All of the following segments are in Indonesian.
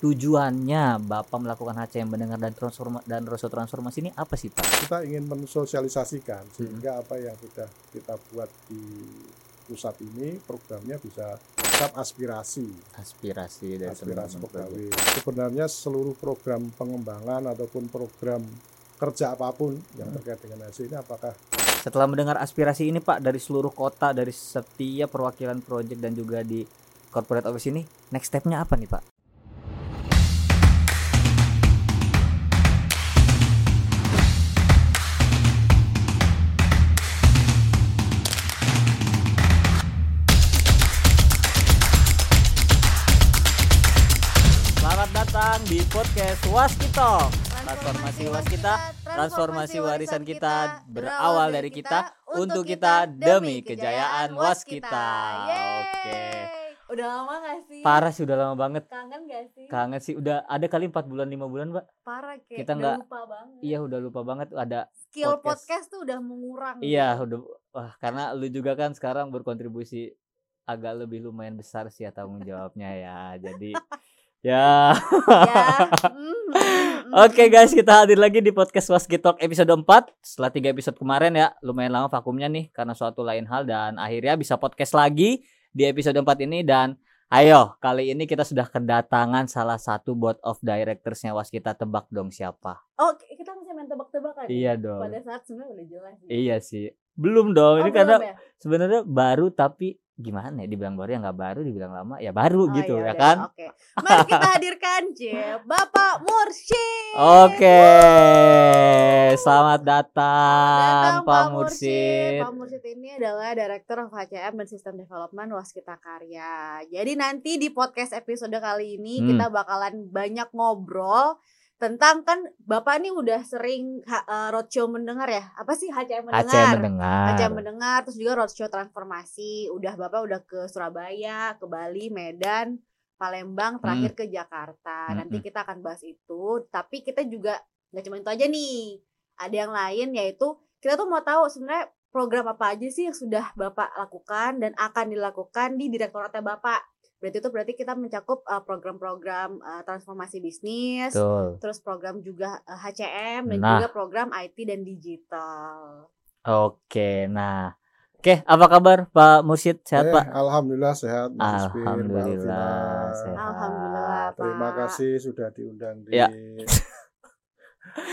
tujuannya Bapak melakukan HCM mendengar dan transforma dan Rosso transformasi ini apa sih Pak? Kita ingin mensosialisasikan sehingga apa yang sudah kita buat di pusat ini programnya bisa tetap aspirasi Aspirasi dari aspirasi pegawai. Sebenarnya seluruh program pengembangan ataupun program kerja apa pun yang terkait dengan hasil ini apakah Setelah mendengar aspirasi ini Pak dari seluruh kota, dari setiap perwakilan proyek dan juga di corporate office ini, next stepnya apa nih Pak? Podcast Waskito. Transformasi Waskita, transformasi warisan kita berawal dari kita, untuk kita, demi kejayaan Waskita. Oke. Udah lama gak sih? Parah sih udah lama banget. Kangen gak sih? Kangen sih udah ada kali 4 bulan 5 bulan, Mbak. Parah kayak Kita udah nggak- lupa banget. Iya, udah lupa banget ada Skill podcast. podcast. tuh udah mengurang. Iya, udah wah karena lu juga kan sekarang berkontribusi agak lebih lumayan besar sih ya tanggung jawabnya ya. Jadi ya Ya. mm, mm, mm, Oke mm. guys, kita hadir lagi di podcast Waskitalk episode 4 Setelah 3 episode kemarin ya, lumayan lama vakumnya nih karena suatu lain hal dan akhirnya bisa podcast lagi di episode 4 ini dan ayo kali ini kita sudah kedatangan salah satu board of directorsnya Waskita tebak dong siapa? Oh, kita masih main tebak-tebakan. ya? Iya dong. Pada saat sebenarnya udah jelas. Iya sih. Belum dong, Oh, ini belum karena ya? sebenarnya baru tapi gimana ya dibilang baru ya nggak baru dibilang lama ya baru Oh, gitu ya udah, kan Oke. Mari kita hadirkan Cie, Bapak Mursyid. oke selamat datang, Datang, Pak Mursid Pak Mursyid ini adalah Director of HCM dan System Development Waskita Karya. Jadi nanti di podcast episode kali ini Hmm. kita bakalan banyak ngobrol tentang kan Bapak ini udah sering eh, roadshow mendengar ya. Apa sih HCM mendengar? HCM mendengar HCM mendengar terus juga roadshow transformasi. Udah Bapak udah ke Surabaya, ke Bali, Medan, Palembang, terakhir ke Jakarta. Nanti Mm-mm. kita akan bahas itu, tapi kita juga nggak cuma itu aja nih. Ada yang lain yaitu kita tuh mau tahu sebenarnya program apa aja sih yang sudah Bapak lakukan dan akan dilakukan di direktoratnya Bapak. Berarti itu berarti kita mencakup uh, program-program uh, transformasi bisnis, betul terus program juga uh, HCM dan Nah. juga program IT dan digital. oke nah oke apa kabar Pak Mursyid sehat Eh, Pak Alhamdulillah sehat Mas Alhamdulillah sehat Alhamdulillah, Pak. Terima kasih sudah diundang di Ya.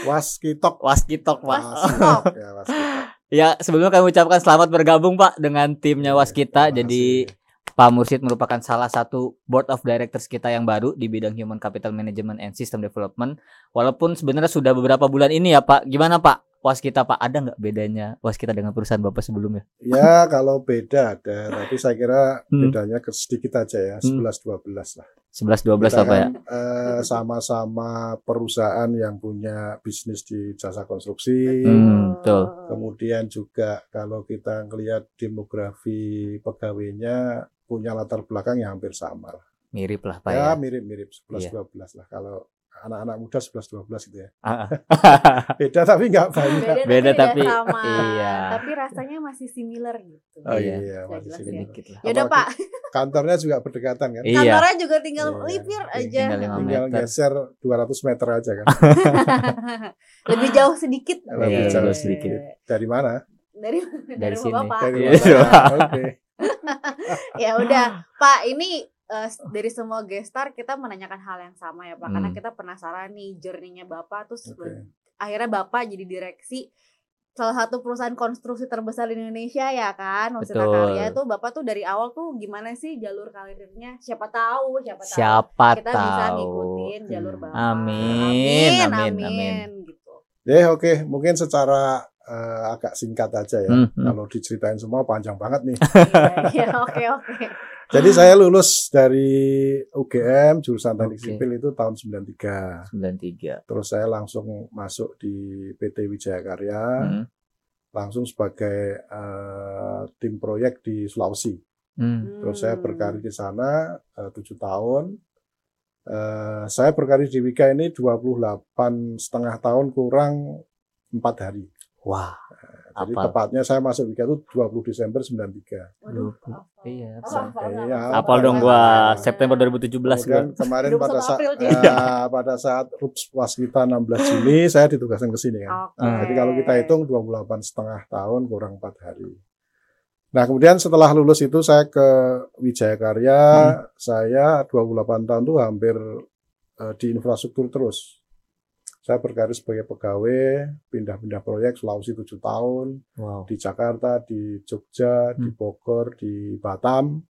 Waskitok. Waskitok Pak Waskitok. ya, Waskitok. ya sebelumnya kami ucapkan selamat bergabung Pak dengan timnya Oke, Waskita jadi. Pak Mursyid merupakan salah satu board of directors kita yang baru di bidang human capital management and system development. Walaupun sebenarnya sudah beberapa bulan ini ya Pak. Gimana Pak? Waskita Pak ada nggak bedanya Waskita dengan perusahaan Bapak sebelumnya? Ya kalau beda ada, tapi saya kira Hmm. bedanya ke sedikit aja ya, 11-12 lah. 11 12 Kita apa ya? kan, eh, sama-sama perusahaan yang punya bisnis di jasa konstruksi. Hmm, betul. Kemudian juga kalau kita ngelihat demografi pegawainya punya latar belakang yang hampir sama. lah. Mirip lah Pak ya. ya mirip-mirip 11 Iya. 12 lah kalau anak-anak muda 11 12 gitu ya. Ah, Beda tapi nggak banyak. Beda tidak tapi- sama. iya. Tapi rasanya masih similar gitu. Oh Iya. iya, masih sedikit lah. Ya udah Pak, Kantornya juga berdekatan kan. Iya. kantornya juga tinggal Iya, lipir aja. tinggal Tinggal geser 200 meter aja kan. Lebih jauh sedikit. Lebih Iya, jauh sedikit. Dari mana? Dari dari, sini. Bapak. Dari Iya. Oke. Ya udah, Pak, ini eh, dari semua gestar kita menanyakan hal yang sama ya, Pak. Karena Hmm. kita penasaran nih journey-nya Bapak terus Oke. akhirnya Bapak jadi direksi salah satu perusahaan konstruksi terbesar di Indonesia ya kan Betul. Karya tuh Bapak tuh dari awal tuh gimana sih jalur karirnya siapa tahu siapa tahu Siapa kita bisa tahu. ngikutin jalur. Bapak Amin, amin amin, amin, amin. gitu Ya oke, mungkin secara eh, agak singkat aja ya. Hmm, hmm. Kalau diceritain semua panjang banget nih. Iya, iya, oke oke Jadi saya lulus dari UGM jurusan Teknik Oke. Sipil itu tahun 93. 93. Terus saya langsung masuk di PT Wijaya Karya, Hmm. langsung sebagai eh, tim proyek di Sulawesi. Hmm. Terus saya Hmm. berkarir di sana eh, tujuh tahun. Eh, saya berkarir di Wika ini 28 setengah tahun kurang empat hari. Wah, Jadi Apal. tepatnya saya masuk Wika itu 20 Desember 93. Waduh? Iya. Apa, Iya, apa? apa Apal dong gua Nah. September 2017 gua. Kemudian kemarin 21 pada saat eh, pada saat RUPS Waskita 16 Juni saya ditugaskan ke sini kan. Oke. Jadi kalau kita hitung 28 setengah tahun kurang 4 hari. Nah kemudian setelah lulus itu saya ke Wijaya Karya, saya 28 tahun tuh hampir eh, di infrastruktur terus. Saya berkarir sebagai pegawai, pindah-pindah proyek Sulawesi 7 tahun, Wow. di Jakarta, di Jogja, di Hmm. Bogor, di Batam.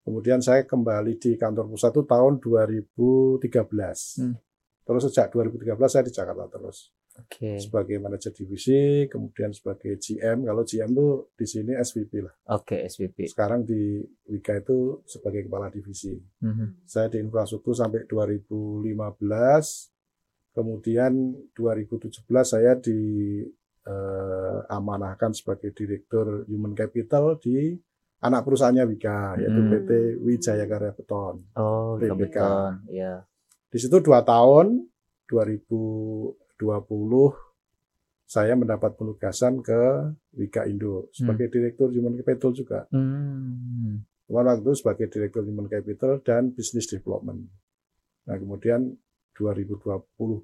Kemudian saya kembali di kantor pusat itu tahun 2013. Hmm. Terus sejak 2013 saya di Jakarta terus Oke. sebagai manajer divisi, kemudian sebagai GM. Kalau GM tuh di sini SVP lah. Oke, SVP. Sekarang di Wika itu sebagai kepala divisi. Mhm. Saya di infrastruktur sampai 2015. Kemudian 2017 saya di eh, amanahkan sebagai direktur human capital di anak perusahaannya Wika yaitu Hmm. PT Wijaya Karya Beton. Oh, PBK. Iya. Di situ dua tahun 2020 saya mendapat penugasan ke Wika Indo sebagai direktur human capital juga. Hmm. Cuman waktu itu sebagai direktur human capital dan business development. Nah, kemudian 2022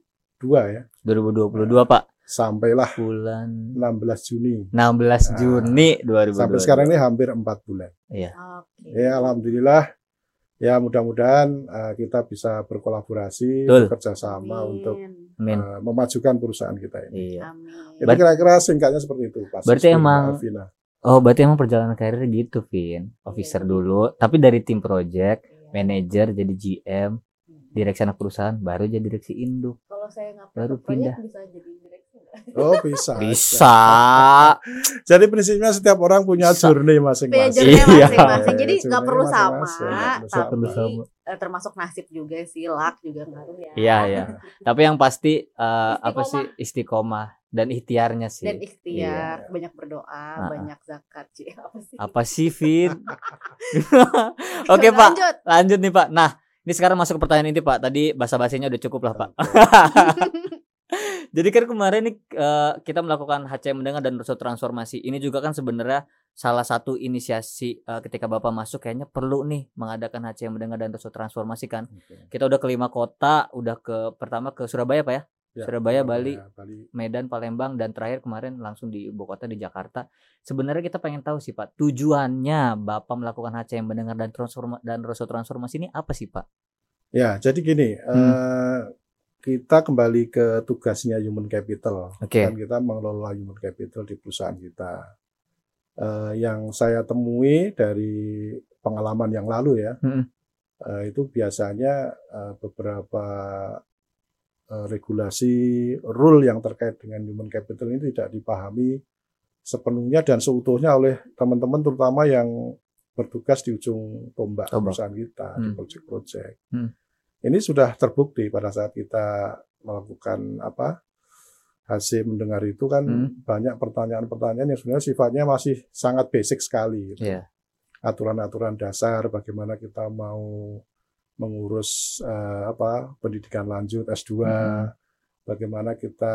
ya, 2022, Pak. sampailah Bulan 16 Juni. 16 Juni 2022. Sampai sekarang ini hampir empat bulan. Iya. Oke. Ya, alhamdulillah. Ya, mudah-mudahan eh, kita bisa berkolaborasi, Betul. bekerja sama Amin. untuk Amin. eh, memajukan perusahaan kita ini. Iya. Amin. Itu kira-kira singkatnya seperti itu, Pak. Berarti emang- Alvina. Oh, berarti emang perjalanan karir gitu, Vin. Officer Iya. dulu, tapi dari tim project, Iya. manager jadi GM, direksi anak perusahaan, baru jadi direksi induk. Kalau saya nggak Baru proyek pindah. bisa jadi direksi? Oh, bisa. Bisa. Jadi prinsipnya setiap orang punya Bisa. journey masing-masing. Iya. masing-masing. Jadi nggak perlu sama, masing-masing, tapi perlu sama. eh, termasuk nasib juga sih, luck juga ngaruh ya. Iya, iya. Tapi yang pasti eh, apa sih istiqomah dan ikhtiarnya sih. Dan ikhtiar, Iya. banyak berdoa, Ah, ah. banyak zakat sih. Apa sih? Apa sih, Vin? Oke, Pak. Lanjut. Lanjut nih, Pak. Nah, ini sekarang masuk ke pertanyaan inti, Pak. Tadi bahasa-bahasanya udah cukup lah, Pak. Jadi kan kemarin nih eh, kita melakukan HCM mendengar dan Russo transformasi. Ini juga kan sebenarnya salah satu inisiasi eh, ketika Bapak masuk kayaknya perlu nih mengadakan HCM mendengar dan Russo transformasi kan. Kita udah ke lima kota, udah ke pertama ke Surabaya, Pak ya. Ya, Surabaya, Bali, Bali. Medan, Palembang dan terakhir kemarin langsung di ibu kota di Jakarta. Sebenarnya kita pengen tahu sih Pak, tujuannya Bapak melakukan HCM mendengar dan transforma dan Russo transformasi ini apa sih Pak? Ya, jadi gini, Hmm. eh, kita kembali ke tugasnya human capital. Oke. Dan kita mengelola human capital di perusahaan kita. Eh, yang saya temui dari pengalaman yang lalu ya, Mm-mm. eh, itu biasanya eh, beberapa regulasi, rule yang terkait dengan human capital ini tidak dipahami sepenuhnya dan seutuhnya oleh teman-teman terutama yang bertugas di ujung tombak, Tombak. perusahaan kita di Hmm. project-project. Hmm. Ini sudah terbukti pada saat kita melakukan apa hasil mendengar itu kan Hmm. banyak pertanyaan-pertanyaan yang sebenarnya sifatnya masih sangat basic sekali. gitu Iya. aturan-aturan dasar bagaimana kita mau mengurus eh, apa pendidikan lanjut S2, Mhm. bagaimana kita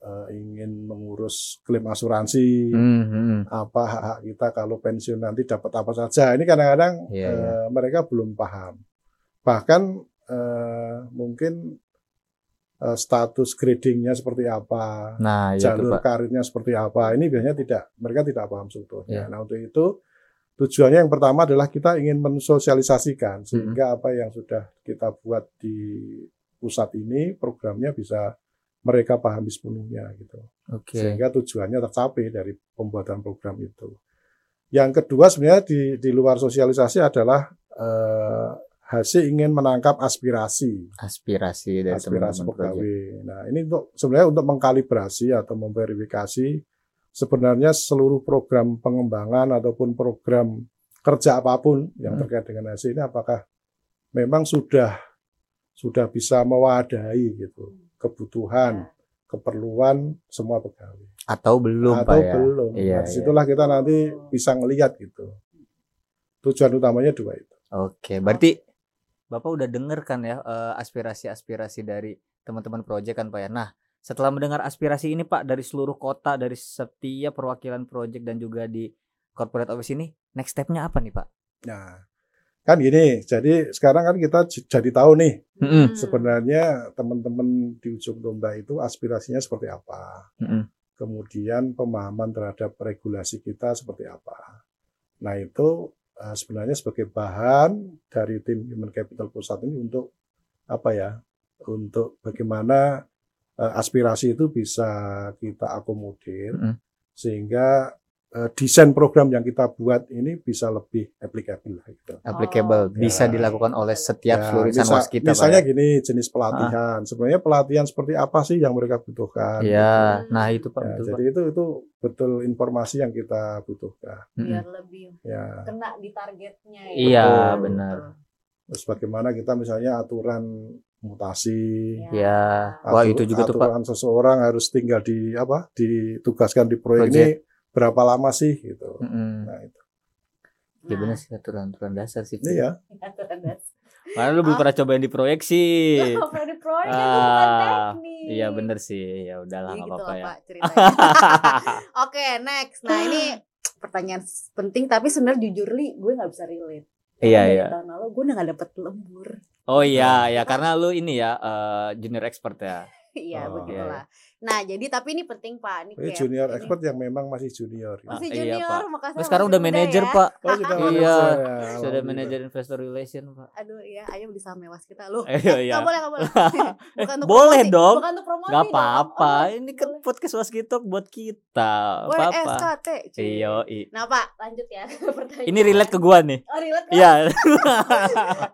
eh, ingin mengurus klaim asuransi, Hmm, apa hak-hak kita kalau pensiun nanti dapat apa saja. Ini kadang-kadang Iya, eh, iya. mereka belum paham. Bahkan eh, mungkin status gradingnya seperti apa, Nah, itu jalur Pak. karirnya seperti apa. Ini biasanya tidak mereka tidak paham sebetulnya. Iya. Nah untuk itu tujuannya yang pertama adalah kita ingin mensosialisasikan Hmm. sehingga apa yang sudah kita buat di pusat ini programnya bisa mereka pahami sepenuhnya gitu. Oke. Sehingga tujuannya tercapai dari pembuatan program itu. Yang kedua sebenarnya di di luar sosialisasi adalah eh, hasil ingin menangkap aspirasi Aspirasi dari aspirasi teman-teman project. pegawai. Nah, ini untuk sebenarnya untuk mengkalibrasi atau memverifikasi sebenarnya seluruh program pengembangan ataupun program kerja apa pun yang Hmm. terkait dengan hasil ini apakah memang sudah sudah bisa mewadahi gitu kebutuhan, keperluan semua pegawai Atau belum atau Pak ya? belum. Iya, nah, di situlah kita nanti bisa ngelihat gitu. Tujuan utamanya dua itu. Oke, berarti Bapak udah denger kan ya eh, aspirasi-aspirasi dari teman-teman project kan Pak ya. Nah, setelah mendengar aspirasi ini Pak dari seluruh kota dari setiap perwakilan project dan juga di corporate office ini next stepnya apa nih Pak? Nah, kan gini. Jadi sekarang kan kita jadi tahu nih Mm-mm. Hmm. sebenarnya teman-teman di ujung domba itu aspirasinya seperti apa. Mm-mm. Kemudian pemahaman terhadap regulasi kita seperti apa. Nah, itu eh, sebenarnya sebagai bahan dari tim Human Capital Pusat ini untuk apa ya? Untuk bagaimana eh, aspirasi itu bisa kita akomodir Mm-mm. sehingga eh, desain program yang kita buat ini bisa lebih applicable gitu. Applicable Oh, bisa ya. dilakukan oleh setiap Ya, seluruh misa- waskita Pak. misalnya ya? gini jenis pelatihan. Sebenarnya pelatihan seperti apa sih yang mereka butuhkan? Iya, gitu. nah itu Pak Ya, betul jadi Pak. itu itu betul informasi yang kita butuhkan. Biar lebih Ya, kena di targetnya ya. Iya, benar. terus bagaimana kita misalnya aturan mutasi, Ya, wah itu juga tuh Pak. aturan seseorang harus tinggal di apa? Ditugaskan di proyek, Proyek. ini berapa lama sih gitu. Mm-mm. Nah, itu. Ya benar sih aturan-aturan dasar sih. Ini ya. Aturan dasar. Karena lu belum Ah. pernah cobain di proyek sih. Oh, Freddy Proyek kan itu bukan Ah, teknik. Iya bener sih. Ya udahlah Jadi nggak gitu apa-apa lah ya. Pak ceritanya. Oke, next. Nah, ini pertanyaan penting tapi sebenarnya jujur li gue nggak bisa relate. Iya Karena iya. Tahun lalu gue udah gak dapet lembur. Oh iya ya karena lu ini ya eh, junior expert ya. Iya, Oh. begitulah. Nah, jadi tapi ini penting Pak. Ini Ini kayak junior ini expert yang memang masih junior. gitu. Masih Ah, iya, junior, Pak. makasih Terus sekarang masih udah manajer ya. Pak. Oh, sudah Iya. manajer ya, Sudah manajer investor relation Pak. Aduh, iya, ayo beli saham Mewas kita loh. Iya iya. Gak boleh, gak boleh. Bukan untuk boleh promosi, dong. Bukan untuk promosi Gak apa-apa. Oh, Ini kan boleh. podcast Waskitok buat kita. Boleh Apa-apa. SKT. cuy. Iya. i. Nah, Pak, lanjut ya pertanyaan. Ini relate ke gua nih. Oh, relate? Iya.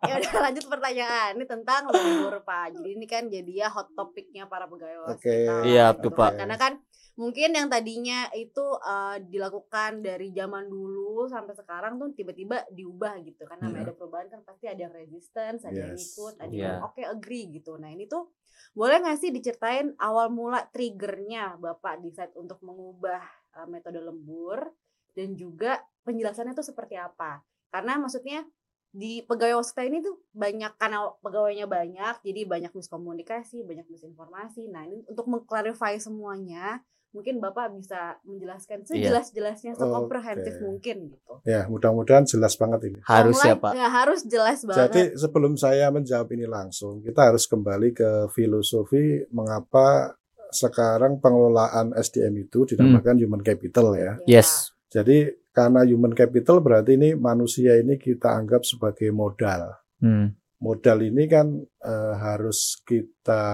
ya udah lanjut pertanyaan ini tentang lembur pak jadi ini kan jadi ya hot topiknya para pegawai Oke. waskita Iya, gitu tuh, kan. Pak. karena kan mungkin yang tadinya itu eh, dilakukan dari zaman dulu sampai sekarang tuh tiba-tiba diubah gitu kan namanya ada perubahan kan pasti ada yang resistance ada yang Yes. ikut ada Iya. yang oke agree gitu nah ini tuh boleh nggak sih diceritain awal mula triggernya bapak decide untuk mengubah eh, metode lembur dan juga penjelasannya tuh seperti apa karena maksudnya di pegawai waskita ini tuh banyak karena pegawainya banyak jadi banyak miskomunikasi banyak misinformasi nah ini untuk mengklarifikasi semuanya mungkin bapak bisa menjelaskan Iya. sejelas-jelasnya sekomprehensif Oke. mungkin gitu Ya, mudah-mudahan jelas banget ini. Harus Mulai- ya Pak. ya, harus jelas banget Jadi sebelum saya menjawab ini langsung, kita harus kembali ke filosofi mengapa sekarang pengelolaan SDM itu dinamakan human capital ya. Ya. Yes. Jadi karena human capital berarti ini manusia ini kita anggap sebagai modal. Hmm. Modal ini kan eh, harus kita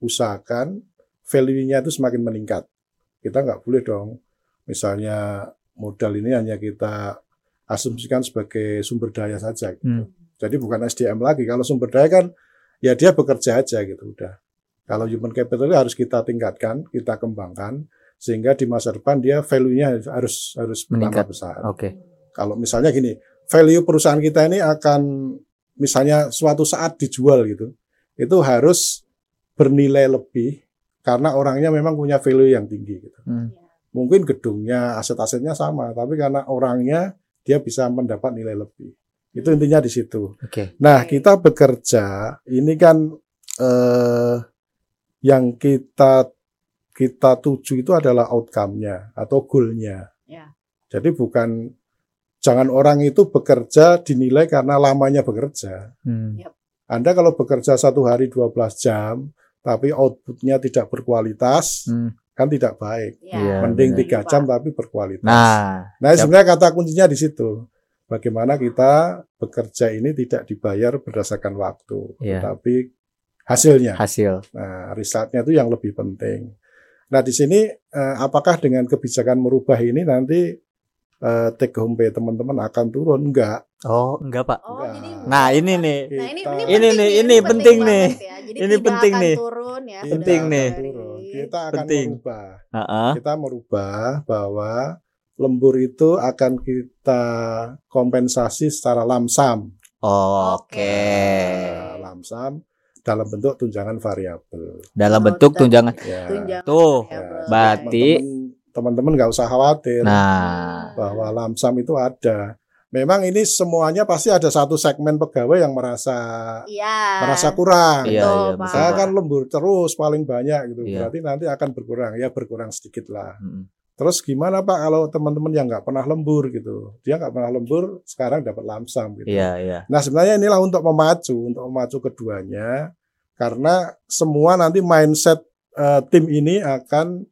usahakan value-nya itu semakin meningkat. Kita nggak boleh dong, misalnya modal ini hanya kita asumsikan sebagai sumber daya saja. Gitu. Hmm. Jadi bukan SDM lagi. Kalau sumber daya kan ya dia bekerja aja gitu udah. Kalau human capital harus kita tingkatkan, kita kembangkan sehingga di masa depan dia value-nya harus harus Meningkat. besar. Oke. Kalau misalnya gini, value perusahaan kita ini akan misalnya suatu saat dijual gitu. Itu harus bernilai lebih karena orangnya memang punya value yang tinggi gitu. Hmm. Mungkin gedungnya, aset-asetnya sama, tapi karena orangnya dia bisa mendapat nilai lebih. Itu intinya di situ. Oke. Nah, kita bekerja ini kan eh, yang kita kita tuju itu adalah outcome-nya atau goal-nya. Ya. Jadi bukan jangan orang itu bekerja dinilai karena lamanya bekerja. Hmm. Anda kalau bekerja satu hari 12 jam tapi outputnya tidak berkualitas, Hmm. kan tidak baik. Ya, Iya, Mending tiga jam tapi berkualitas. Nah, Nah, sebenarnya kata kuncinya di situ. Bagaimana kita bekerja ini tidak dibayar berdasarkan waktu, Iya. tapi hasilnya. hasil. Nah, risetnya itu yang lebih penting. Nah, di sini eh, apakah dengan kebijakan merubah ini nanti eh, take home pay teman-teman akan turun? Enggak. Oh, enggak Pak. Oh, Enggak. jadi Nah, ini nih. Nah, ini Kita- ini, Ini penting nih, nih, ini penting nih. ya. Jadi Ini penting akan nih. turun ya. Penting nih. turun. Kita akan Penting. merubah. Heeh. Kita merubah bahwa lembur itu akan kita kompensasi secara lamsam. Oke. Nah, lamsam dalam bentuk tunjangan variabel. Dalam Oh, bentuk tunjangan. Ya. Tunjangan Tuh, variabel. berarti- Teman-teman- nggak usah khawatir Nah, bahwa lamsam itu ada. memang ini semuanya pasti ada satu segmen pegawai yang merasa Iya. merasa kurang. Iya, iya, betul, Saya kan lembur terus paling banyak gitu. Iya. Berarti nanti akan berkurang. Ya berkurang sedikit lah. Mm-mm. Terus gimana Pak kalau teman-teman yang nggak pernah lembur gitu. Dia nggak pernah lembur, sekarang dapat lamsam gitu. Iya, iya. Nah sebenarnya inilah untuk memacu, untuk memacu keduanya. Karena semua nanti mindset eh, tim ini akan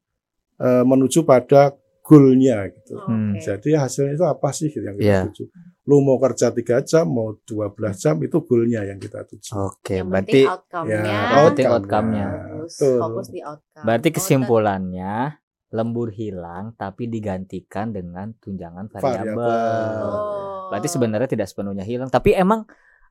eh, menuju pada goalnya gitu. Hmm. Jadi hasilnya itu apa sih gitu yang kita Iya. tuju? Lu mau kerja tiga jam, mau 12 jam itu goalnya yang kita tuju. Oke, Yang berarti outcome-nya. Ya, outcome-nya. Fokus, Betul. fokus di outcome. berarti Oh, kesimpulannya lembur hilang tapi digantikan dengan tunjangan variabel. Oh. Berarti sebenarnya tidak sepenuhnya hilang, tapi emang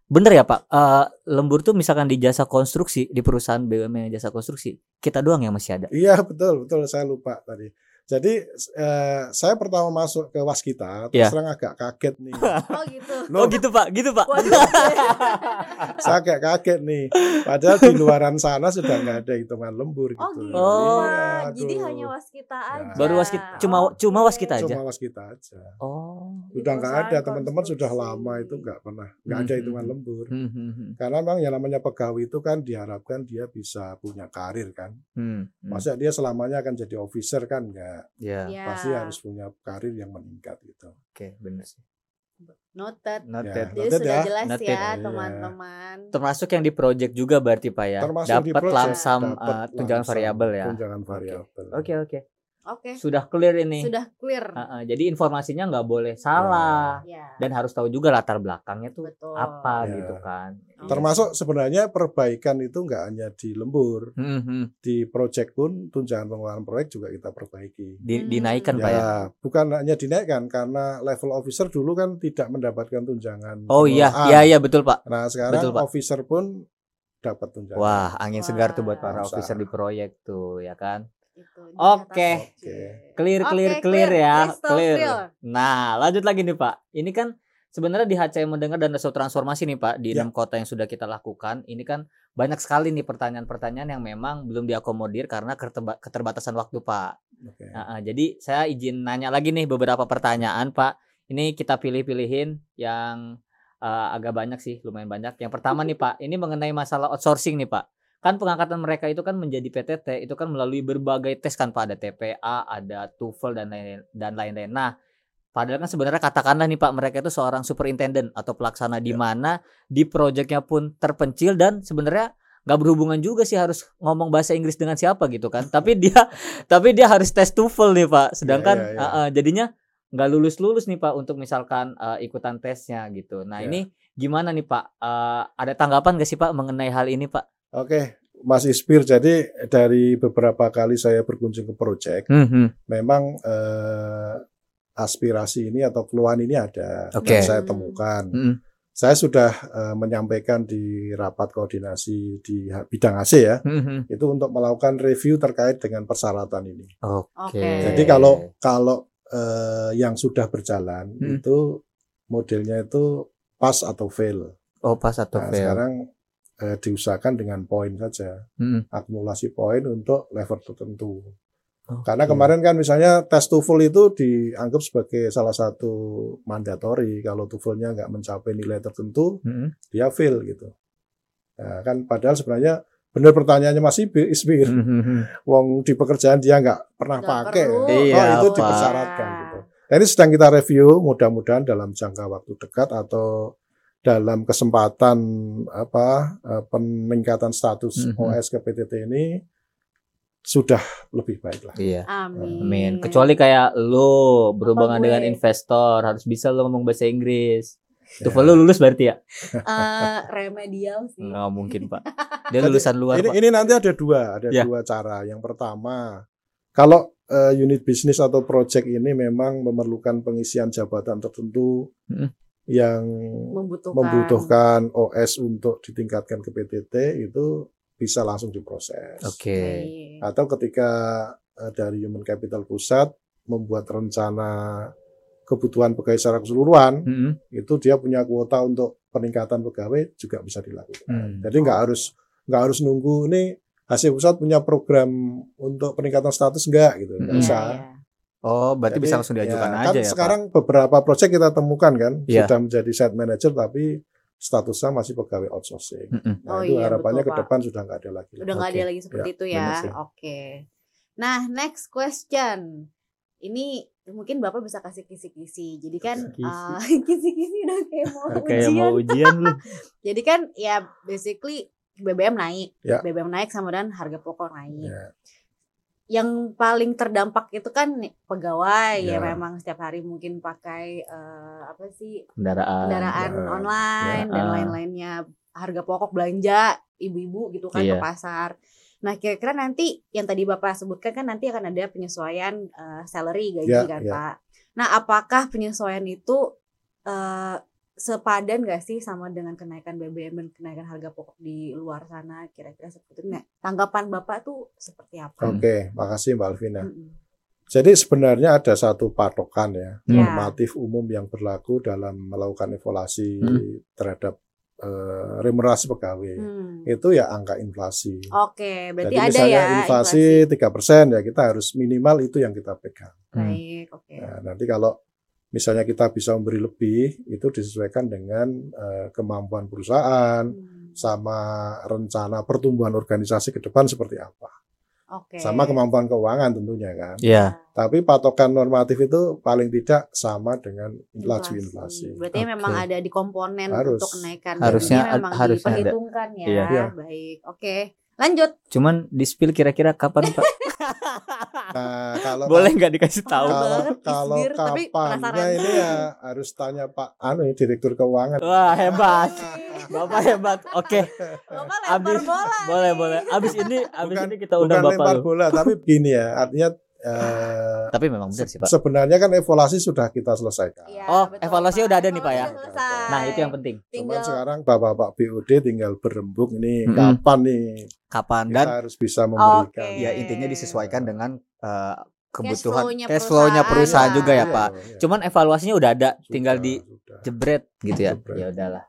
bener ya Pak, eh, lembur tuh misalkan di jasa konstruksi di perusahaan BUMN jasa konstruksi kita doang yang masih ada. Iya betul betul saya lupa tadi. Jadi eh, saya pertama masuk ke Waskita, terus Iya. terang agak kaget nih. Oh gitu. Loh, Oh gitu Pak, gitu Pak. Waduh. saya agak kaget nih. Padahal di luaran sana sudah nggak ada hitungan lembur gitu. Oh gitu. Oh. Pak. Jadi hanya waskita Ya. aja. Baru waskita, cuma cuma waskita aja. Cuma Waskita aja. Oh. Di Udah nggak ada teman-teman sudah lama itu nggak pernah nggak ada Hmm, hitungan hmm, lembur. Hmm, hmm, hmm. Karena memang yang namanya pegawai itu kan diharapkan dia bisa punya karir kan. Hmm, hmm. Masa dia selamanya akan jadi officer kan nggak. Ya, Iya. Pasti harus punya karir yang meningkat gitu. oke, benar sih. Noted. Noted. Jadi Noted sudah ya. jelas Noted. ya Iya. teman-teman. Termasuk yang di project juga berarti Pak ya. Termasuk Dapat dapat eh, tunjangan langsam variabel ya. Tunjangan variabel. Oke, oke. Oke. Sudah clear ini. Sudah clear. Heeh, jadi informasinya nggak boleh salah Ya. dan harus tahu juga latar belakangnya tuh Betul. apa Ya. gitu kan. Termasuk sebenarnya perbaikan itu nggak hanya di lembur, Hmm, hmm. di proyek pun tunjangan pengelolaan proyek juga kita perbaiki. Di- Hmm. dinaikkan Pak ya. Ya, bukan hanya dinaikkan karena level officer dulu kan tidak mendapatkan tunjangan. Oh iya, iya iya betul Pak. Nah sekarang Betul, Pak. officer pun dapat tunjangan. Wah, angin segar tuh buat para Wah. officer di proyek tuh ya kan. Oke. dicatat. Oke. Clear Oke, clear clear ya, Crystal clear. clear. Nah, lanjut lagi nih Pak. Ini kan sebenarnya di HCM mendengar dan Reso Transformasi nih Pak di Ya. enam kota yang sudah kita lakukan. Ini kan banyak sekali nih pertanyaan-pertanyaan yang memang belum diakomodir karena keterba- keterbatasan waktu Pak. Oke. Nah, ah, jadi saya izin nanya lagi nih beberapa pertanyaan Pak. Ini kita pilih-pilihin yang eh, agak banyak sih, lumayan banyak. Yang pertama nih Pak, ini mengenai masalah outsourcing nih Pak. Kan pengangkatan mereka itu kan menjadi PTT itu kan melalui berbagai tes kan Pak, ada TPA, ada TOEFL dan lain dan lain-lain. Nah, padahal kan sebenarnya katakanlah nih Pak, mereka itu seorang superintendent atau pelaksana di Ya. mana di proyeknya pun terpencil dan sebenarnya nggak berhubungan juga sih harus ngomong bahasa Inggris dengan siapa gitu kan. tapi dia tapi dia harus tes TOEFL nih Pak. Sedangkan ya, ya. uh, uh, jadinya nggak lulus-lulus nih Pak untuk misalkan uh, ikutan tesnya gitu. Nah, Ya. ini gimana nih Pak? Uh, ada tanggapan gak sih Pak mengenai hal ini Pak? Oke, Mas Ispir. Jadi dari beberapa kali saya berkunjung ke proyek, Hmm, memang eh, aspirasi ini atau keluhan ini ada Oke. dan saya temukan. Hmm. Saya sudah eh, menyampaikan di rapat koordinasi di bidang AC ya, Hmm, itu untuk melakukan review terkait dengan persyaratan ini. Oke. Oke. Jadi kalau kalau eh, yang sudah berjalan Hmm. itu modelnya itu pass atau fail. oh pas atau Nah, fail. sekarang eh, diusahakan dengan poin saja, Hmm. akumulasi poin untuk level tertentu. Karena kemarin kan misalnya tes TOEFL itu dianggap sebagai salah satu mandatori. Kalau TOEFL-nya nggak mencapai nilai tertentu, Hmm. dia fail gitu. Nah, kan padahal sebenarnya benar pertanyaannya masih Isbir. Hmm, hmm, hmm. Wong di pekerjaan dia nggak pernah Nggak pakai. perlu. Iya, oh, itu Pak. dipersyaratkan gitu. Nah, ini sedang kita review, mudah-mudahan dalam jangka waktu dekat atau dalam kesempatan apa eh, peningkatan status Mhm. OS ke PTT ini sudah lebih baik lah. Iya. Amin. Amin. Kecuali kayak lo berhubungan gue? dengan investor harus bisa lo ngomong bahasa Inggris. Ya. TOEFL lo lulus berarti ya? Eh, remedial sih. Nggak mungkin pak. Dia Jadi, lulusan luar ini, pak. ini nanti ada dua, ada Ya. dua cara. Yang pertama, kalau eh, unit bisnis atau project ini memang memerlukan pengisian jabatan tertentu Mm. yang Membutuhkan. membutuhkan OS untuk ditingkatkan ke PTT itu bisa langsung diproses. Oke. Atau ketika eh, dari Human Capital Pusat membuat rencana kebutuhan pegawai secara keseluruhan, Hmm. itu dia punya kuota untuk peningkatan pegawai juga bisa dilakukan. Hmm. Jadi nggak harus nggak harus nunggu ini hasil pusat punya program untuk peningkatan status enggak gitu, nggak Hmm. usah. Iya, iya. Oh, berarti Jadi, bisa langsung diajukan ya, aja kan ya, sekarang beberapa proyek kita temukan kan Iya. sudah menjadi site manager tapi statusnya masih pegawai outsourcing. Pak? Mm-mm. Nah, Oh itu iya, harapannya betul, ke Pak. depan sudah nggak ada lagi. Udah nggak Oke. ada lagi seperti Ya, itu ya. Oke. Nah, next question. Ini mungkin Bapak bisa kasih kisi-kisi. Jadi kan Kisi. uh, kisi-kisi udah kayak mau Kayak ujian. mau ujian lu. Jadi kan ya basically BBM naik, Ya. BBM naik sama dan harga pokok naik. Ya. Yang paling terdampak itu kan pegawai ya, Ya. memang setiap hari mungkin pakai eh, apa sih Kendaraan. kendaraan Ya. online Ya. dan Ah. lain-lainnya harga pokok belanja ibu-ibu gitu kan Iya. ke pasar. Nah kira-kira nanti yang tadi bapak sebutkan kan nanti akan ada penyesuaian eh, salary gaji Ya, kan ya. pak. Nah apakah penyesuaian itu eh, sepadan gak sih sama dengan kenaikan BBM dan kenaikan harga pokok di luar sana kira-kira seperti itu? Nah, tanggapan bapak tuh seperti apa? Oke, makasih Mbak Alvina. Mm-mm. Jadi sebenarnya ada satu patokan ya Hmm. Normatif umum yang berlaku dalam melakukan evaluasi Hmm. terhadap eh, remunerasi pegawai. Hmm. Itu ya angka inflasi. Oke, berarti Jadi ada misalnya ya inflasi tiga persen ya kita harus minimal itu yang kita pegang. Hmm. Baik, oke. Nah, nanti kalau misalnya kita bisa memberi lebih itu disesuaikan dengan eh, kemampuan perusahaan Hmm. sama rencana pertumbuhan organisasi ke depan seperti apa. Oke. Sama kemampuan keuangan tentunya kan. Iya. Tapi patokan normatif itu paling tidak sama dengan laju inflasi. Berarti Oke. memang ada di komponen Harus. untuk kenaikan Harusnya memang ad- harusnya ada. diperhitungkan ya. Iya. Iya. Baik. Oke. Lanjut. Cuman di spill kira-kira kapan, Pak? Nah, kalau Boleh nggak dikasih tahu? Kalau kalau kapannya ini ya harus tanya Pak anu direktur keuangan. Wah, hebat. Bapak hebat. Oke, Bapak lempar abis bola. boleh boleh. Abis ini abis Bukan- ini kita undang Bukan Bapak lempar bola, tapi begini ya, artinya eh, Tapi memang benar sih, Pak. sebenarnya kan evaluasi sudah kita selesaikan. Iya, Oh, betul, evaluasi Pak. udah ada nih, Pak, ya? Selesai. Nah, itu yang penting. Cuman Tinggal sekarang Bapak-Bapak BOD tinggal berembuk ini Mm-mm. kapan nih Kapan kita dan harus bisa memberikan. Oke. ya intinya disesuaikan dengan eh, kebutuhan cash flow-nya perusahaan. perusahaan juga ya, Iya, Pak. iya. Cuman evaluasinya udah ada, Sudah, tinggal di sudah. jebret gitu ya. Jebret. Ya udahlah.